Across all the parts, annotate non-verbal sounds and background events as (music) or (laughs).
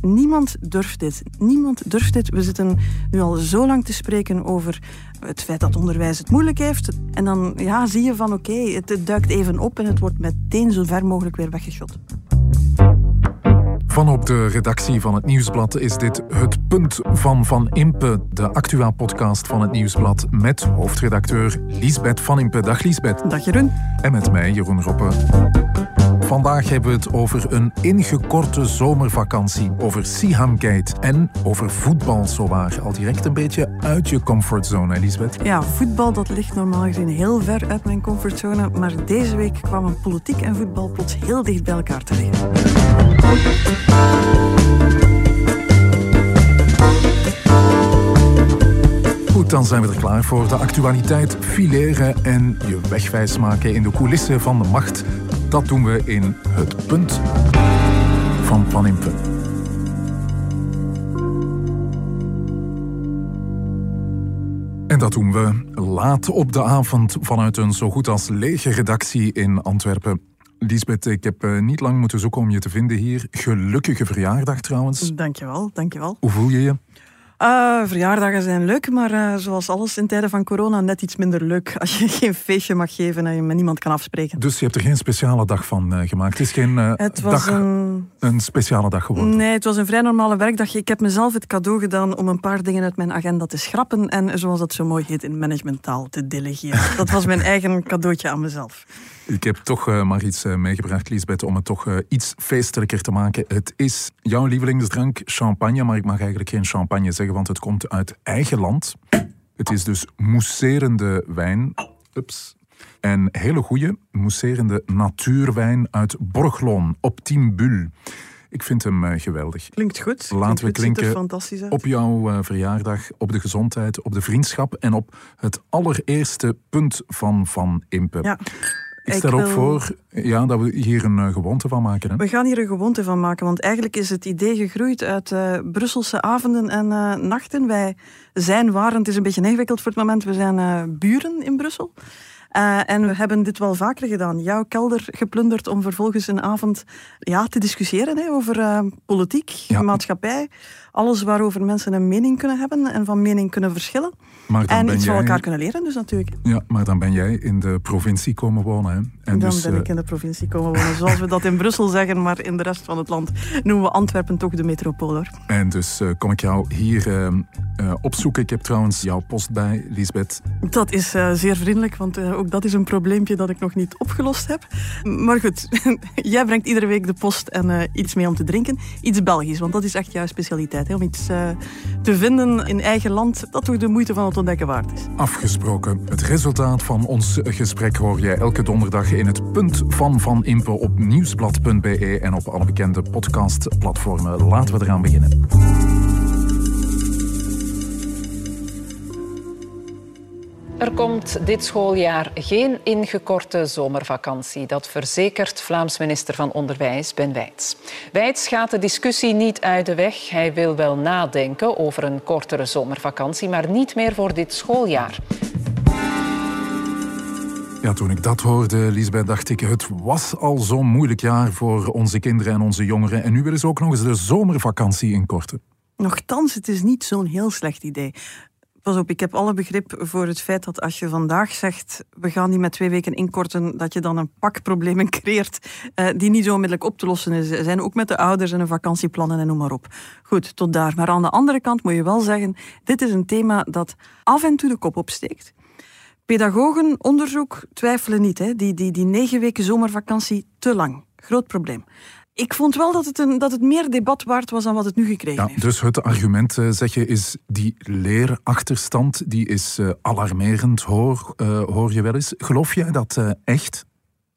Niemand durft dit. Niemand durft dit. We zitten nu al zo lang te spreken over het feit dat onderwijs het moeilijk heeft. En dan ja, zie je van oké, het, het duikt even op en het wordt meteen zo ver mogelijk weer weggeschot. Van op de redactie van het Nieuwsblad is dit Het Punt van Van Impe, de actua-podcast van het Nieuwsblad met hoofdredacteur Liesbeth Van Impe. Dag Liesbeth. Dag Jeroen. En met mij, Jeroen Roppe. Vandaag hebben we het over een ingekorte zomervakantie, over Sihamgate en over voetbal zowaar. Al direct een beetje uit je comfortzone, Elisabeth. Ja, voetbal dat ligt normaal gezien heel ver uit mijn comfortzone, maar deze week kwamen politiek en voetbal plots heel dicht bij elkaar te liggen. Goed, dan zijn we er klaar voor. De actualiteit fileren en je wegwijs maken in de coulissen van de macht. Dat doen we in het punt van Van Impe. En dat doen we laat op de avond vanuit een zo goed als lege redactie in Antwerpen. Lisbeth, ik heb eh, niet lang moeten zoeken om je te vinden hier. Gelukkige verjaardag trouwens. Dankjewel, dankjewel. Hoe voel je je? Uh, verjaardagen zijn leuk, maar uh, zoals alles in tijden van corona net iets minder leuk (laughs) als je geen feestje mag geven en je met niemand kan afspreken. Dus je hebt er geen speciale dag van uh, gemaakt? Het is geen het was dag, een... een speciale dag geworden? Nee, het was een vrij normale werkdag. Ik heb mezelf het cadeau gedaan om een paar dingen uit mijn agenda te schrappen en zoals dat zo mooi heet in managementtaal te delegeren. dat was mijn eigen cadeautje aan mezelf. Ik heb toch uh, maar iets uh, meegebracht, Lisbeth, om het toch uh, iets feestelijker te maken. Het is jouw lievelingsdrank, champagne, maar ik mag eigenlijk geen champagne zeggen, want het komt uit eigen land. Het is dus mousserende wijn. Ups. En hele goede mousserende natuurwijn uit Borgloon, op Bul. Ik vind hem geweldig. Klinkt goed. Laten we klinken op jouw verjaardag, op de gezondheid, op de vriendschap en op het allereerste punt van Van Impe. Ja. Ik stel ook voor ja, dat we hier een uh, gewoonte van maken. Hè? We gaan hier een gewoonte van maken, want eigenlijk is het idee gegroeid uit uh, Brusselse avonden en uh, nachten. Wij zijn, waren, het is een beetje ingewikkeld voor het moment, we zijn buren in Brussel. Uh, en we hebben dit wel vaker gedaan. Jouw kelder geplunderd om vervolgens een avond ja, te discussiëren hè, over uh, politiek, ja. maatschappij. Alles waarover mensen een mening kunnen hebben en van mening kunnen verschillen. En iets jij... van elkaar kunnen leren dus natuurlijk. Ja, maar dan ben jij in de provincie komen wonen. Hè? En dan dus, ben ik in de provincie komen wonen. Zoals we dat in Brussel zeggen, maar in de rest van het land noemen we Antwerpen toch de metropool. En dus uh, kom ik jou hier uh, uh, opzoeken. Ik heb trouwens jouw post bij, Lisbeth. Dat is zeer vriendelijk, want ook dat is een probleempje dat ik nog niet opgelost heb. Maar goed, (laughs) jij brengt iedere week de post en iets mee om te drinken. Iets Belgisch, want dat is echt jouw specialiteit. Hè? Om iets te vinden in eigen land dat toch de moeite van het ontdekken waard is. Afgesproken. Het resultaat van ons gesprek hoor jij elke donderdag in het punt van Van Impe op nieuwsblad.be en op alle bekende podcastplatformen. Laten we eraan beginnen. Er komt dit schooljaar geen ingekorte zomervakantie. Dat verzekert Vlaams minister van Onderwijs Ben Wijts. Wijts gaat de discussie niet uit de weg. Hij wil wel nadenken over een kortere zomervakantie, maar niet meer voor dit schooljaar. Ja, toen ik dat hoorde, Lisbeth, dacht ik... het was al zo'n moeilijk jaar voor onze kinderen en onze jongeren. En nu willen ze ook nog eens de zomervakantie inkorten. Nochtans, het is niet zo'n heel slecht idee. Pas op, ik heb alle begrip voor het feit dat als je vandaag zegt we gaan die met twee weken inkorten, dat je dan een pak problemen (laughs) creëert uh, die niet zo onmiddellijk op te lossen zijn ook met de ouders en hun vakantieplannen en noem maar op. Goed, tot daar. Maar aan de andere kant moet je wel zeggen, dit is een thema dat af en toe de kop opsteekt. Pedagogen, onderzoek, twijfelen niet. Hè. Die, die, die negen weken zomervakantie, te lang. Groot probleem. Ik vond wel dat het, een, dat het meer debat waard was dan wat het nu gekregen ja, heeft. Dus het argument, uh, zeg je, is die leerachterstand, die is uh, alarmerend, hoor, uh, hoor je wel eens. Geloof jij dat echt?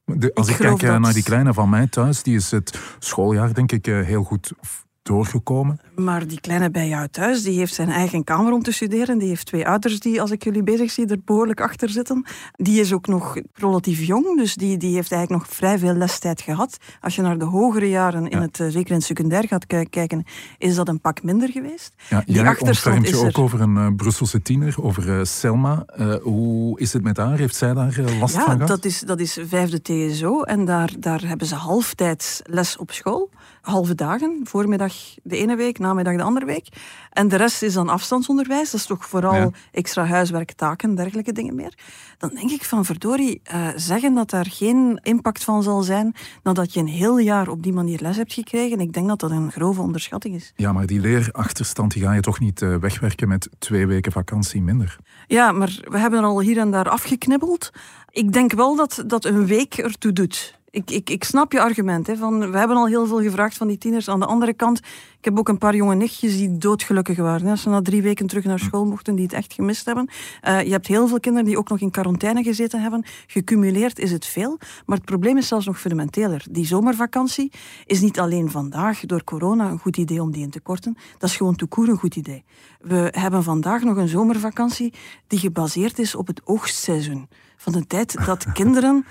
De, als ik, ik kijk dat... naar die kleine van mij thuis, die is het schooljaar denk ik heel goed doorgekomen. Maar die kleine bij jou thuis, die heeft zijn eigen kamer om te studeren. Die heeft twee ouders die, als ik jullie bezig zie, er behoorlijk achter zitten. Die is ook nog relatief jong, dus die, die heeft eigenlijk nog vrij veel lestijd gehad. Als je naar de hogere jaren, in Ja. het, uh, zeker in het secundair gaat ki- kijken, is dat een pak minder geweest. Ja, Die achterstand je ook er. over een eh, Brusselse tiener, over eh, Selma. Eh, hoe is het met haar? Heeft zij daar eh, last Ja, van gehad? dat is, dat is vijfde TSO en daar, daar hebben ze halftijds les op school. Halve dagen. Voormiddag de ene week, namiddag de andere week. En de rest is dan afstandsonderwijs. Dat is toch vooral extra huiswerk, taken, dergelijke dingen meer. Dan denk ik van verdorie, uh, zeggen dat daar geen impact van zal zijn nadat je een heel jaar op die manier les hebt gekregen. Ik denk dat dat een grove onderschatting is. Ja, maar die leerachterstand die ga je toch niet uh, wegwerken met twee weken vakantie minder? Ja, maar we hebben er al hier en daar afgeknibbeld. Ik denk wel dat, dat een week ertoe doet. Ik, ik, ik snap je argument. Hè, van, we hebben al heel veel gevraagd van die tieners. Aan de andere kant, ik heb ook een paar jonge nichtjes die doodgelukkig waren. Hè, als ze na drie weken terug naar school mochten, die het echt gemist hebben. Uh, je hebt heel veel kinderen die ook nog in quarantaine gezeten hebben. Gecumuleerd is het veel. Maar het probleem is zelfs nog fundamenteler. Die zomervakantie is niet alleen vandaag door corona een goed idee om die in te korten. Dat is gewoon toekoer een goed idee. We hebben vandaag nog een zomervakantie die gebaseerd is op het oogstseizoen. Van de tijd dat kinderen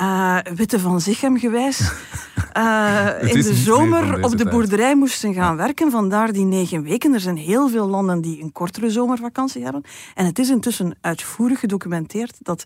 uh, Witte van Zichem gewijs, (laughs) uh, in de zomer op de boerderij moesten gaan werken. Vandaar die negen weken. Er zijn heel veel landen die een kortere zomervakantie hebben. En het is intussen uitvoerig gedocumenteerd dat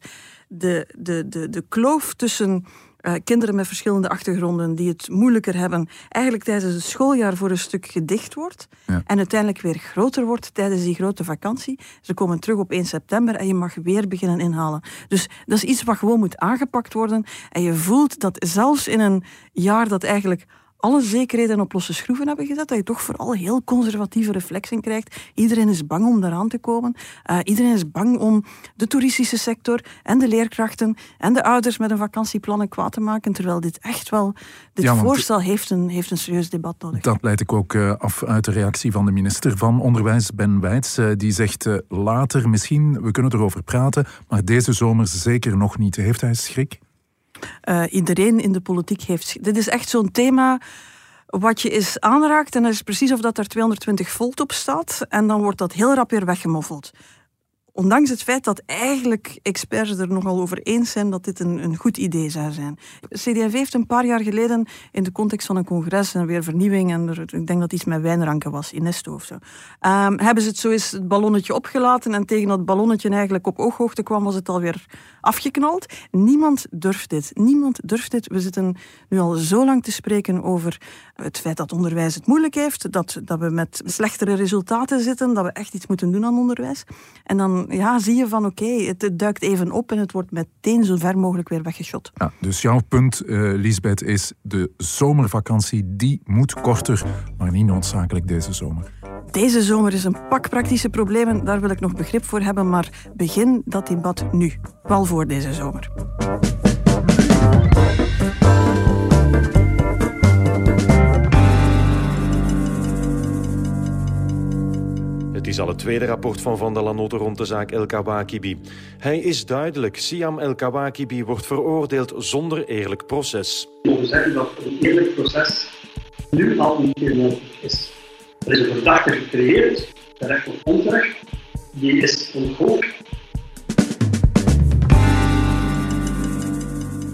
de, de, de, de kloof tussen uh, kinderen met verschillende achtergronden die het moeilijker hebben, eigenlijk tijdens het schooljaar voor een stuk gedicht wordt. En uiteindelijk weer groter wordt tijdens die grote vakantie. Ze komen terug op 1 september en je mag weer beginnen inhalen. Dus dat is iets wat gewoon moet aangepakt worden. En je voelt dat zelfs in een jaar dat eigenlijk alle zekerheden op losse schroeven hebben gezet, dat je toch vooral heel conservatieve reflexen krijgt. Iedereen is bang om daaraan te komen. Uh, iedereen is bang om de toeristische sector en de leerkrachten en de ouders met een vakantieplannen kwaad te maken, terwijl dit echt wel, dit voorstel heeft een, heeft een serieus debat nodig. Dat leid ik ook uh, af uit de reactie van de minister van Onderwijs, Ben Wijts. Uh, die zegt later misschien, we kunnen erover praten, maar deze zomer zeker nog niet. Heeft hij schrik? Uh, iedereen in de politiek heeft. Dit is echt zo'n thema wat je eens aanraakt en dat is precies of dat er 220 volt op staat en dan wordt dat heel rap weer weggemoffeld. Ondanks het feit dat eigenlijk experts er nogal over eens zijn dat dit een, een goed idee zou zijn. CD&V heeft een paar jaar geleden in de context van een congres en weer vernieuwing, en ik denk dat iets met wijnranken was, Inesto of zo, um, hebben ze het zo eens het ballonnetje opgelaten en tegen dat ballonnetje eigenlijk op ooghoogte kwam, was het alweer afgeknald. Niemand durft dit. Niemand durft dit. We zitten nu al zo lang te spreken over het feit dat onderwijs het moeilijk heeft, dat, dat we met slechtere resultaten zitten, dat we echt iets moeten doen aan onderwijs. En dan ja, zie je van oké, het, duikt even op en het wordt meteen zo ver mogelijk weer weggeschot. Ja, dus jouw punt, uh, Lisbeth, is de zomervakantie, die moet korter, maar niet noodzakelijk deze zomer. Deze zomer is een pak praktische problemen, daar wil ik nog begrip voor hebben, maar begin dat debat nu, wel voor deze zomer. Is al het tweede rapport van Van der Lanotte rond de zaak El Kawakibi. Hij is duidelijk. Siam El Kawakibi wordt veroordeeld zonder eerlijk proces. We zeggen dat een eerlijk proces nu al niet meer nodig is. Er is een verdachte gecreëerd, terecht of onterecht. Die is onthoofd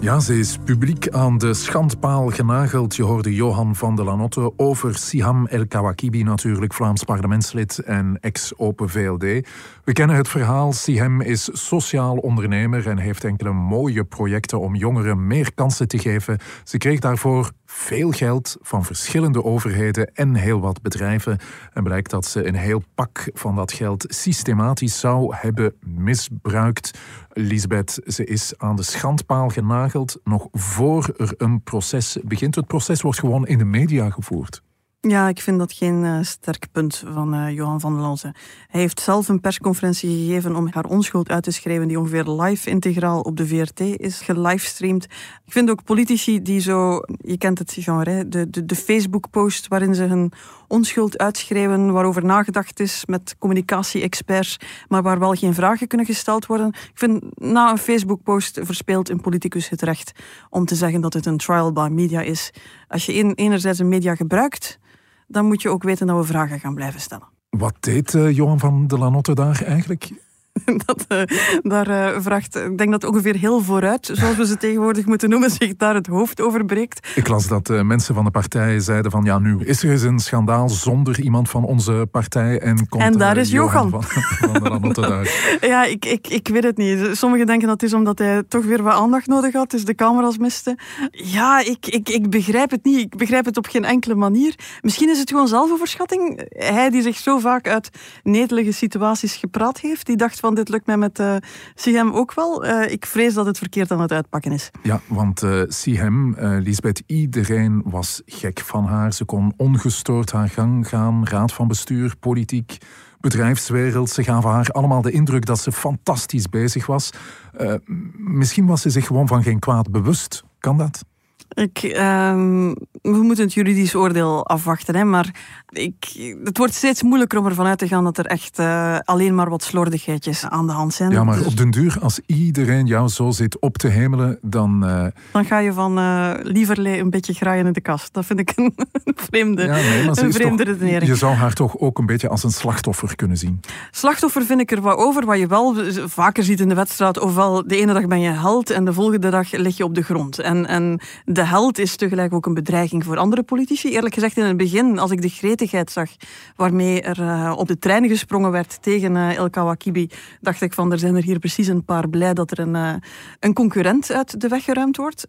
Ja, ze is publiek aan de schandpaal genageld. Je hoorde Johan van de Lanotte over Siham El Kawakibi, natuurlijk Vlaams parlementslid en ex-Open VLD. We kennen het verhaal. Siham is sociaal ondernemer en heeft enkele mooie projecten om jongeren meer kansen te geven. Ze kreeg daarvoor veel geld van verschillende overheden en heel wat bedrijven. En blijkt dat ze een heel pak van dat geld systematisch zou hebben misbruikt. Lisbeth, ze is aan de schandpaal genageld nog voor er een proces begint. Het proces wordt gewoon in de media gevoerd. Ja, ik vind dat geen uh, sterk punt van uh, Johan van der Lanze. Hij heeft zelf een persconferentie gegeven om haar onschuld uit te schrijven, die ongeveer live integraal op de VRT is gelivestreamd. Ik vind ook politici die zo, je kent het genre, de, de, de Facebook-post waarin ze hun onschuld uitschrijven, waarover nagedacht is met communicatie-experts, maar waar wel geen vragen kunnen gesteld worden. Ik vind na een Facebook-post verspeelt een politicus het recht om te zeggen dat het een trial by media is. Als je enerzijds een media gebruikt, dan moet je ook weten dat we vragen gaan blijven stellen. Wat deed uh, Johan van de Lanotte daar eigenlijk? (laughs) dat, uh, daar uh, vraagt, ik denk dat ongeveer heel vooruit, zoals we ze tegenwoordig moeten noemen, zich daar het hoofd over breekt. Ik las dat uh, mensen van de partij zeiden van ja, nu is er eens een schandaal zonder iemand van onze partij en komt En daar is Johan. Van, (laughs) van de (laughs) ja, ik, ik, ik weet het niet. Sommigen denken dat het is omdat hij toch weer wat aandacht nodig had, dus de camera's miste. Ja, ik, ik, ik begrijp het niet. Ik begrijp het op geen enkele manier. Misschien is het gewoon zelfoverschatting. Hij die zich zo vaak uit netelige situaties gepraat heeft, die dacht van dit lukt mij met uh, ook wel. Uh, ik vrees dat het verkeerd aan het uitpakken is. Ja, want uh, Sihem, uh, Lisbeth, iedereen was gek van haar. Ze kon ongestoord haar gang gaan, raad van bestuur, politiek bedrijfswereld. Ze gaven haar allemaal de indruk dat ze fantastisch bezig was. Misschien was ze zich gewoon van geen kwaad bewust. Kan dat? Ik, um, we moeten het juridisch oordeel afwachten, hè, maar ik, het wordt steeds moeilijker om ervan uit te gaan dat er echt uh, alleen maar wat slordigheidjes aan de hand zijn. Ja, maar op den duur, als iedereen jou zo zit op te hemelen, dan... Uh... Dan ga je van uh, lieverlee een beetje graaien in de kast. Dat vind ik een (laughs) vreemde, ja, nee, maar een vreemde toch, redenering. Je zou haar toch ook een beetje als een slachtoffer kunnen zien? Slachtoffer vind ik er wat over. Wat je wel vaker ziet in de wedstrijd, ofwel de ene dag ben je held en de volgende dag lig je op de grond. En, en de held is tegelijk ook een bedreiging voor andere politici. Eerlijk gezegd, in het begin, als ik de gretigheid zag waarmee er uh, op de trein gesprongen werd tegen El Kawakibi, dacht ik van er zijn er hier precies een paar blij dat er een, uh, een concurrent uit de weg geruimd wordt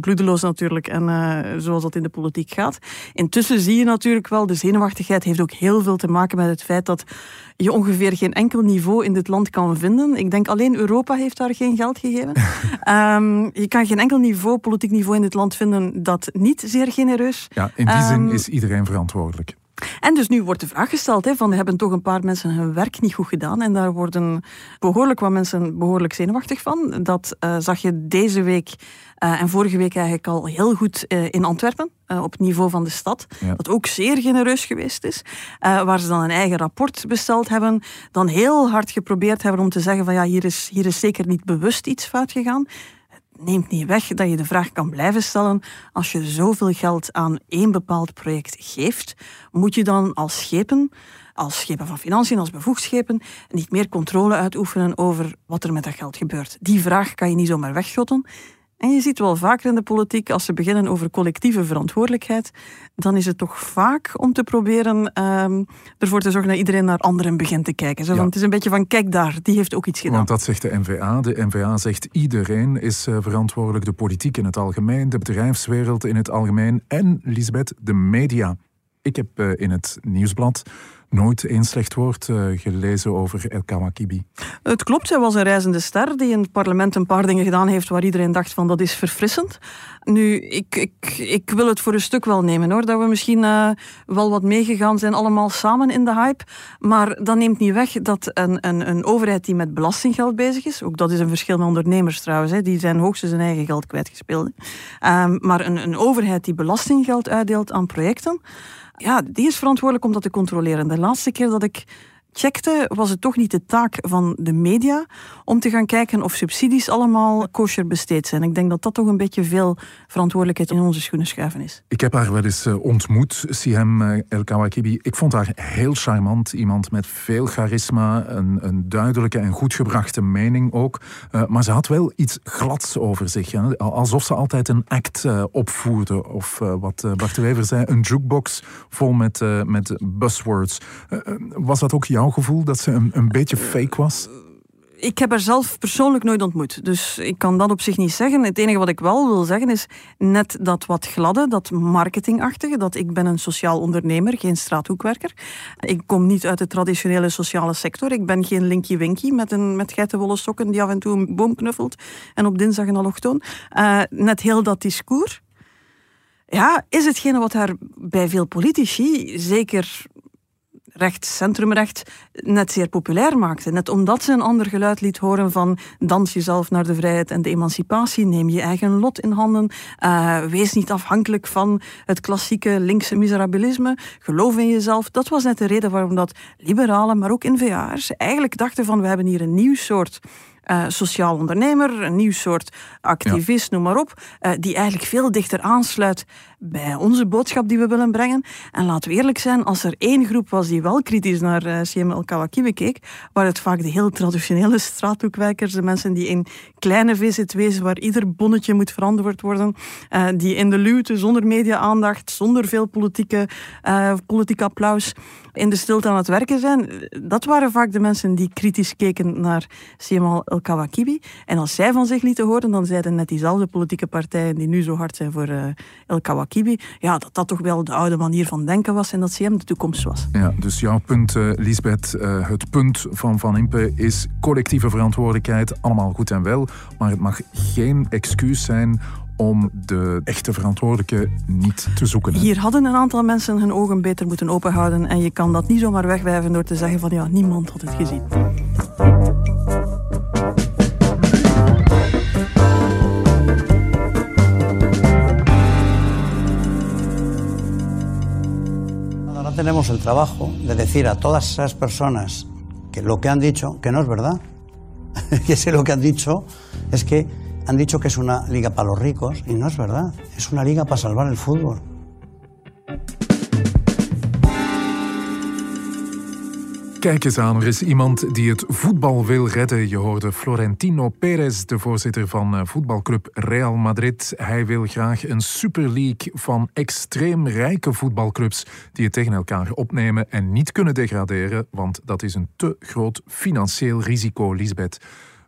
bloedeloos natuurlijk en zoals dat in de politiek gaat. Intussen zie je natuurlijk wel, de zenuwachtigheid heeft ook heel veel te maken met het feit dat je ongeveer geen enkel niveau in dit land kan vinden. Ik denk alleen Europa heeft daar geen geld gegeven. um, (laughs) je kan geen enkel niveau, politiek niveau in dit land vinden dat niet zeer genereus. Ja, in die um, zin is iedereen verantwoordelijk. En dus nu wordt de vraag gesteld, hè, van hebben toch een paar mensen hun werk niet goed gedaan en daar worden behoorlijk wat mensen behoorlijk zenuwachtig van. Dat uh, zag je deze week uh, en vorige week eigenlijk al heel goed uh, in Antwerpen, op het niveau van de stad. Ja. Dat ook zeer genereus geweest is. waar ze dan een eigen rapport besteld hebben. Dan heel hard geprobeerd hebben om te zeggen van ja, hier is, hier is zeker niet bewust iets fout gegaan neemt niet weg dat je de vraag kan blijven stellen. Als je zoveel geld aan één bepaald project geeft, moet je dan als schepen, als schepen van financiën, als bevoegd schepen, niet meer controle uitoefenen over wat er met dat geld gebeurt. Die vraag kan je niet zomaar wegschotten. En je ziet wel vaker in de politiek, als ze beginnen over collectieve verantwoordelijkheid, dan is het toch vaak om te proberen um, ervoor te zorgen dat iedereen naar anderen begint te kijken. Zo, ja. het is een beetje van, kijk daar, die heeft ook iets gedaan. Want dat zegt de NVA. De NVA zegt iedereen is uh, verantwoordelijk. De politiek in het algemeen, de bedrijfswereld in het algemeen en, Lisbeth, de media. Ik heb uh, in het nieuwsblad nooit één slecht woord uh, gelezen over El Kawakibi. Het klopt, hij was een reizende ster die in het parlement een paar dingen gedaan heeft waar iedereen dacht van dat is verfrissend. Nu, ik, ik, ik wil het voor een stuk wel nemen hoor, dat we misschien uh, wel wat meegegaan zijn allemaal samen in de hype, maar dat neemt niet weg dat een, een, een overheid die met belastinggeld bezig is, ook dat is een verschil met ondernemers trouwens, hè, die zijn hoogstens hun eigen geld kwijtgespeeld, um, maar een, een overheid die belastinggeld uitdeelt aan projecten, ja, die is verantwoordelijk om dat te controleren. Laatste keer dat ik checkte, was het toch niet de taak van de media om te gaan kijken of subsidies allemaal kosher besteed zijn. Ik denk dat dat toch een beetje veel verantwoordelijkheid in onze schoenen schuiven is. Ik heb haar wel eens ontmoet, Sihem El Kawakibi. Ik vond haar heel charmant. Iemand met veel charisma, een, een duidelijke en goed gebrachte mening ook. Uh, maar ze had wel iets glads over zich. Hè? Alsof ze altijd een act opvoerde. Of wat Bart Wever zei, een jukebox vol met, met buzzwords. was dat ook jouw gevoel dat ze een, een beetje fake was? ik heb haar zelf persoonlijk nooit ontmoet. Dus ik kan dat op zich niet zeggen. Het enige wat ik wel wil zeggen is net dat wat gladde, dat marketingachtige. Dat ik ben een sociaal ondernemer, geen straathoekwerker. Ik kom niet uit de traditionele sociale sector. Ik ben geen Linky Winky met, een, met geitenwolle sokken die af en toe een boom knuffelt. En op dinsdag een allochtoon. Uh, net heel dat discours. Ja, is hetgene wat haar bij veel politici, zeker recht, centrumrecht, net zeer populair maakte. Net omdat ze een ander geluid liet horen van dans jezelf naar de vrijheid en de emancipatie, neem je eigen lot in handen, uh, wees niet afhankelijk van het klassieke linkse miserabilisme, geloof in jezelf. Dat was net de reden waarom dat liberalen, maar ook NVA'ers eigenlijk dachten van we hebben hier een nieuw soort uh, sociaal ondernemer, een nieuw soort activist, noem maar op, uh, die eigenlijk veel dichter aansluit bij onze boodschap die we willen brengen. En laten we eerlijk zijn, als er één groep was die wel kritisch naar uh, CM El Kawakibi keek, waren het vaak de heel traditionele straathoekwijkers, de mensen die in kleine VZW's, waar ieder bonnetje moet verantwoord worden, die in de luwte, zonder media-aandacht, zonder veel politieke, politiek applaus, in de stilte aan het werken zijn. Dat waren vaak de mensen die kritisch keken naar CM El Kawakibi. En als zij van zich lieten horen, dan zeiden net diezelfde politieke partijen die nu zo hard zijn voor uh, El Kawakibi, ja, dat dat toch wel de oude manier van denken was en dat CM de toekomst was. Ja, dus jouw punt, uh, Lisbeth, uh, het punt van Van Impe is collectieve verantwoordelijkheid, allemaal goed en wel, maar het mag geen excuus zijn om de echte verantwoordelijke niet te zoeken. Hier hadden een aantal mensen hun ogen beter moeten openhouden en je kan dat niet zomaar wegwijven door te zeggen van ja, niemand had het gezien. Tenemos el trabajo de decir a todas esas personas que lo que han dicho, que no es verdad, (laughs) que ese lo que han dicho es que han dicho que es una liga para los ricos y no es verdad, es una liga para salvar el fútbol. Kijk eens aan, er is iemand die het voetbal wil redden. Je hoorde Florentino Perez, de voorzitter van eh, voetbalclub Real Madrid. Hij wil graag een Super League van extreem rijke voetbalclubs die het tegen elkaar opnemen en niet kunnen degraderen, want dat is een te groot financieel risico, Lisbeth.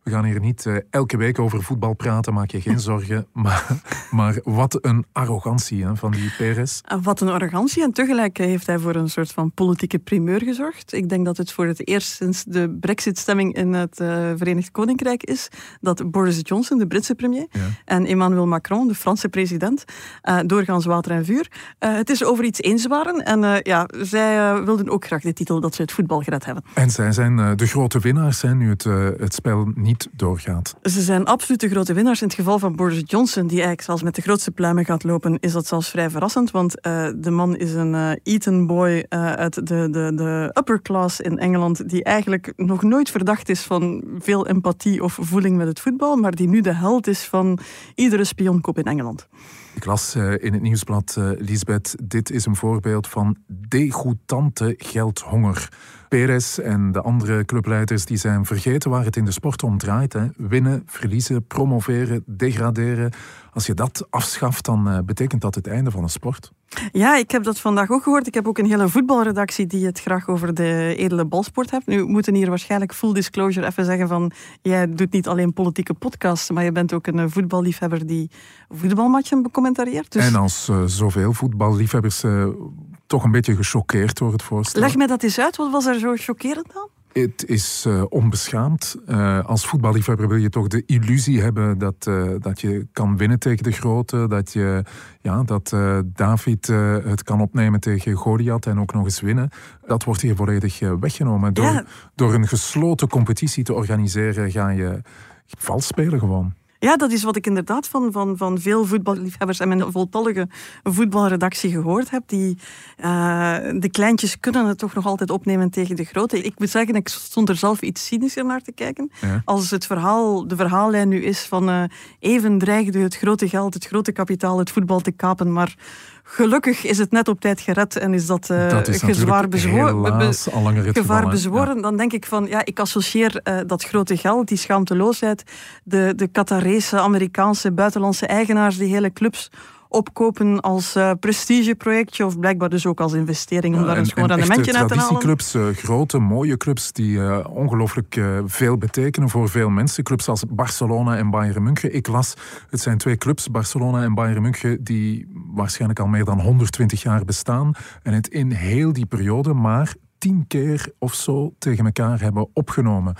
We gaan hier niet uh, elke week over voetbal praten, maak je geen zorgen. (laughs) Maar, maar wat een arrogantie hè, van die Perez. Wat een arrogantie. En tegelijk heeft hij voor een soort van politieke primeur gezorgd. Ik denk dat het voor het eerst sinds de brexit-stemming in het uh, Verenigd Koninkrijk is dat Boris Johnson, de Britse premier, ja. en Emmanuel Macron, de Franse president, uh, doorgaans water en vuur, het is over iets eens waren. En ja, zij wilden ook graag de titel dat ze het voetbal gered hebben. En zij zijn de grote winnaars, hè, nu het, het spel niet doorgaat. Ze zijn absoluut de grote winnaars. In het geval van Boris Johnson, die eigenlijk zelfs met de grootste pluimen gaat lopen, is dat zelfs vrij verrassend. Want uh, de man is een uh, Eton boy uh, uit de, de, de upper class in Engeland, die eigenlijk nog nooit verdacht is van veel empathie of voeling met het voetbal, maar die nu de held is van iedere spionkop in Engeland. Ik las in het nieuwsblad, Lisbeth, dit is een voorbeeld van degoutante geldhonger. Perez en de andere clubleiders die zijn vergeten waar het in de sport om draait. Hè. Winnen, verliezen, promoveren, degraderen. Als je dat afschaft, dan uh, betekent dat het einde van een sport. Ja, ik heb dat vandaag ook gehoord. Ik heb ook een hele voetbalredactie die het graag over de edele balsport heeft. Nu moeten hier waarschijnlijk full disclosure even zeggen van... jij doet niet alleen politieke podcasts, maar je bent ook een voetballiefhebber die voetbalmatchen becommentarieert. Dus... En als uh, zoveel voetballiefhebbers... Uh, toch een beetje gechoqueerd door het voorstel. Leg mij dat eens uit. Wat was er zo chockerend dan? Het is uh, onbeschaamd. Uh, als voetballiefhebber wil je toch de illusie hebben dat, uh, dat je kan winnen tegen de grote. Dat, je, ja, dat David het kan opnemen tegen Goliath en ook nog eens winnen. Dat wordt hier volledig weggenomen. Door, ja. door een gesloten competitie te organiseren ga je vals spelen gewoon. Ja, dat is wat ik inderdaad van, van, van veel voetballiefhebbers en mijn voltallige voetbalredactie gehoord heb. Die, uh, de kleintjes kunnen het toch nog altijd opnemen tegen de grote. Ik moet zeggen, ik stond er zelf iets cynischer naar te kijken. Ja. Als het verhaal, de verhaallijn nu is van uh, even dreigde het grote geld, het grote kapitaal, het voetbal te kapen, maar Gelukkig is het net op tijd gered en is dat, uh, dat is gezwaar bezworen. gevaar bezworen. Ja. Dan denk ik van, ja, ik associeer uh, dat grote geld, die schaamteloosheid, de, de Qatarese, Amerikaanse, buitenlandse eigenaars, die hele clubs opkopen als uh, prestigeprojectje of blijkbaar dus ook als investering om ja, daar een schoon rendementje uit te halen. traditieclubs, uh, grote, mooie clubs die uh, ongelooflijk veel betekenen voor veel mensen. Clubs als Barcelona en Bayern München. Ik las, het zijn twee clubs, Barcelona en Bayern München, die waarschijnlijk al meer dan 120 jaar bestaan. En het in heel die periode maar tien keer of zo tegen elkaar hebben opgenomen.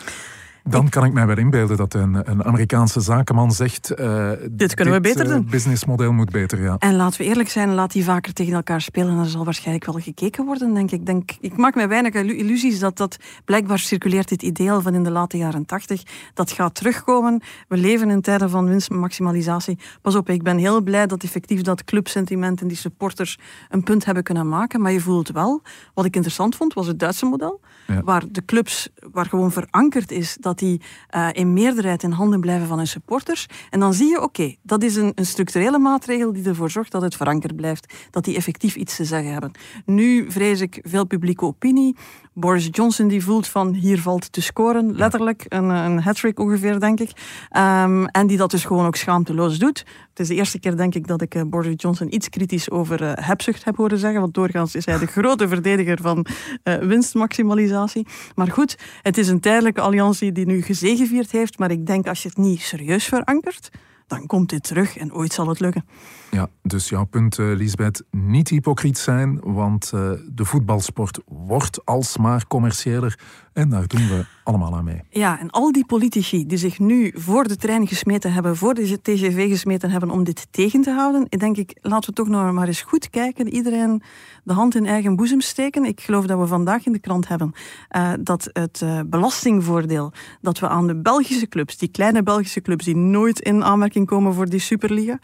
Dan kan ik mij wel inbeelden dat een, een Amerikaanse zakenman zegt... Uh, dit kunnen we beter uh, doen. Het businessmodel moet beter, ja. En laten we eerlijk zijn, laat die vaker tegen elkaar spelen. Er zal waarschijnlijk wel gekeken worden, denk ik. Denk, ik maak mij weinig illusies dat dat... Blijkbaar circuleert dit ideaal van in de late jaren tachtig. Dat gaat terugkomen. We leven in tijden van winstmaximalisatie. Pas op, ik ben heel blij dat effectief dat clubsentiment en die supporters een punt hebben kunnen maken. Maar je voelt wel, wat ik interessant vond, was het Duitse model. Ja. Waar de clubs, waar gewoon verankerd is dat dat die uh, in meerderheid in handen blijven van hun supporters. En dan zie je, oké, dat is een, een, structurele maatregel die ervoor zorgt dat het verankerd blijft, dat die effectief iets te zeggen hebben. Nu vrees ik veel publieke opinie. Boris Johnson die voelt van hier valt te scoren, letterlijk een, een hat-trick ongeveer, denk ik. Um, en die dat dus gewoon ook schaamteloos doet. Het is de eerste keer, denk ik, dat ik uh, Boris Johnson iets kritisch over uh, hebzucht heb horen zeggen, want doorgaans is hij de grote verdediger van uh, winstmaximalisatie. Maar goed, het is een tijdelijke alliantie die nu gezegevierd heeft, maar ik denk als je het niet serieus verankert, dan komt dit terug en ooit zal het lukken. Ja, dus jouw punt, uh, Lisbeth, niet hypocriet zijn, want uh, de voetbalsport wordt alsmaar commerciëler en daar doen we allemaal aan mee. Ja, en al die politici die zich nu voor de trein gesmeten hebben, voor de TGV gesmeten hebben om dit tegen te houden, denk ik, laten we toch nog maar eens goed kijken. Iedereen de hand in eigen boezem steken. Ik geloof dat we vandaag in de krant hebben uh, dat het belastingvoordeel dat we aan de Belgische clubs, die kleine Belgische clubs die nooit in aanmerking komen voor die Superliga,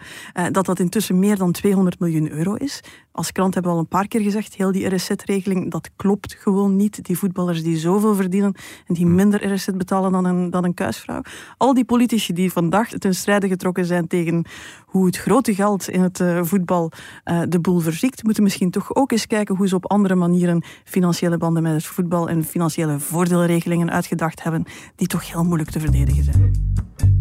dat dat intussen meer dan 200 miljoen euro is. Als krant hebben we al een paar keer gezegd, heel die RSZ-regeling, dat klopt gewoon niet. Die voetballers die zoveel verdienen en die minder RSZ betalen dan een, dan een kuisvrouw. Al die politici die vandaag ten strijde getrokken zijn tegen hoe het grote geld in het uh, voetbal uh, de boel verziekt, moeten misschien toch ook eens kijken hoe ze op andere manieren financiële banden met het voetbal en financiële voordeelregelingen uitgedacht hebben, die toch heel moeilijk te verdedigen zijn.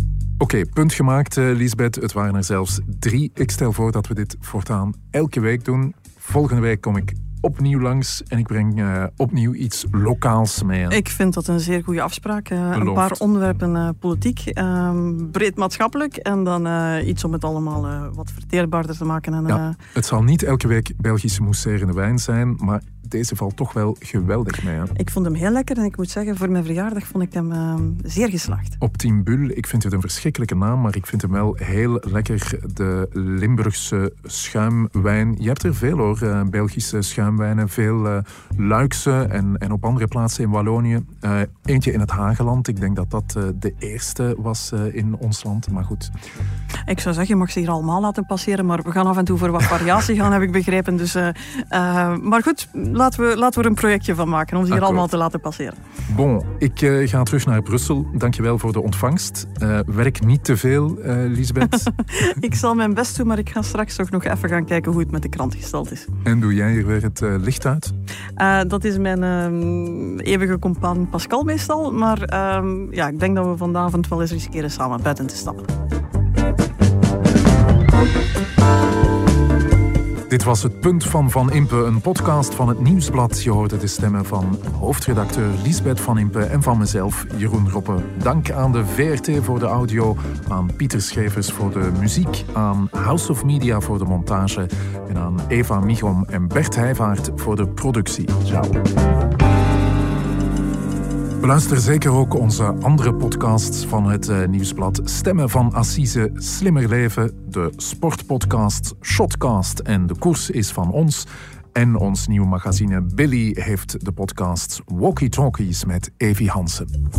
Oké, okay, punt gemaakt, uh, Lisbeth. Het waren er zelfs drie. Ik stel voor dat we dit voortaan elke week doen. Volgende week kom ik opnieuw langs en ik breng uh, opnieuw iets lokaals mee. Ik vind dat een zeer goede afspraak. Uh, een paar onderwerpen uh, politiek, ehm, breed maatschappelijk en dan iets om het allemaal wat verteerbaarder te maken. En, ja, het zal niet elke week Belgische mousserende wijn zijn, maar deze valt toch wel geweldig mee. Hè? Ik vond hem heel lekker en ik moet zeggen, voor mijn verjaardag vond ik hem uh, zeer geslaagd. Optimbul, ik vind het een verschrikkelijke naam, maar ik vind hem wel heel lekker. De Limburgse schuimwijn. Je hebt er veel hoor, uh, Belgische schuimwijnen. Veel uh, Luikse en, en op andere plaatsen in Wallonië. eentje in het Hageland. Ik denk dat dat de eerste was in ons land, maar goed. Ik zou zeggen, je mag ze hier allemaal laten passeren, maar we gaan af en toe voor wat variatie gaan, heb ik begrepen. Dus, maar goed, laten we, laten we er een projectje van maken om ze hier allemaal te laten passeren. Bon, ik uh, ga terug naar Brussel. Dankjewel voor de ontvangst. Uh, werk niet te veel, uh, Lisbeth. (laughs) ik zal mijn best doen, maar ik ga straks toch nog even gaan kijken hoe het met de krant gesteld is. En doe jij hier weer het licht uit? dat is mijn ehm, eeuwige compaan Pascal meestal. Maar ehm, ja, ik denk dat we vanavond wel eens riskeren samen buiten te stappen. Dit was het Punt van Van Impe, een podcast van het Nieuwsblad. Je hoorde de stemmen van hoofdredacteur Lisbeth Van Impe en van mezelf, Jeroen Roppe. Dank aan de VRT voor de audio, aan Pieter Schevers voor de muziek, aan House of Media voor de montage en aan Eva Michom en Bert Heijvaart voor de productie. Ciao. Beluister zeker ook onze andere podcasts van het uh, Nieuwsblad. Stemmen van Assise, Slimmer Leven, de Sportpodcast, Shotcast en De Koers is van ons. En ons nieuwe magazine Billy heeft de podcast Walkie Talkies met Evi Hansen.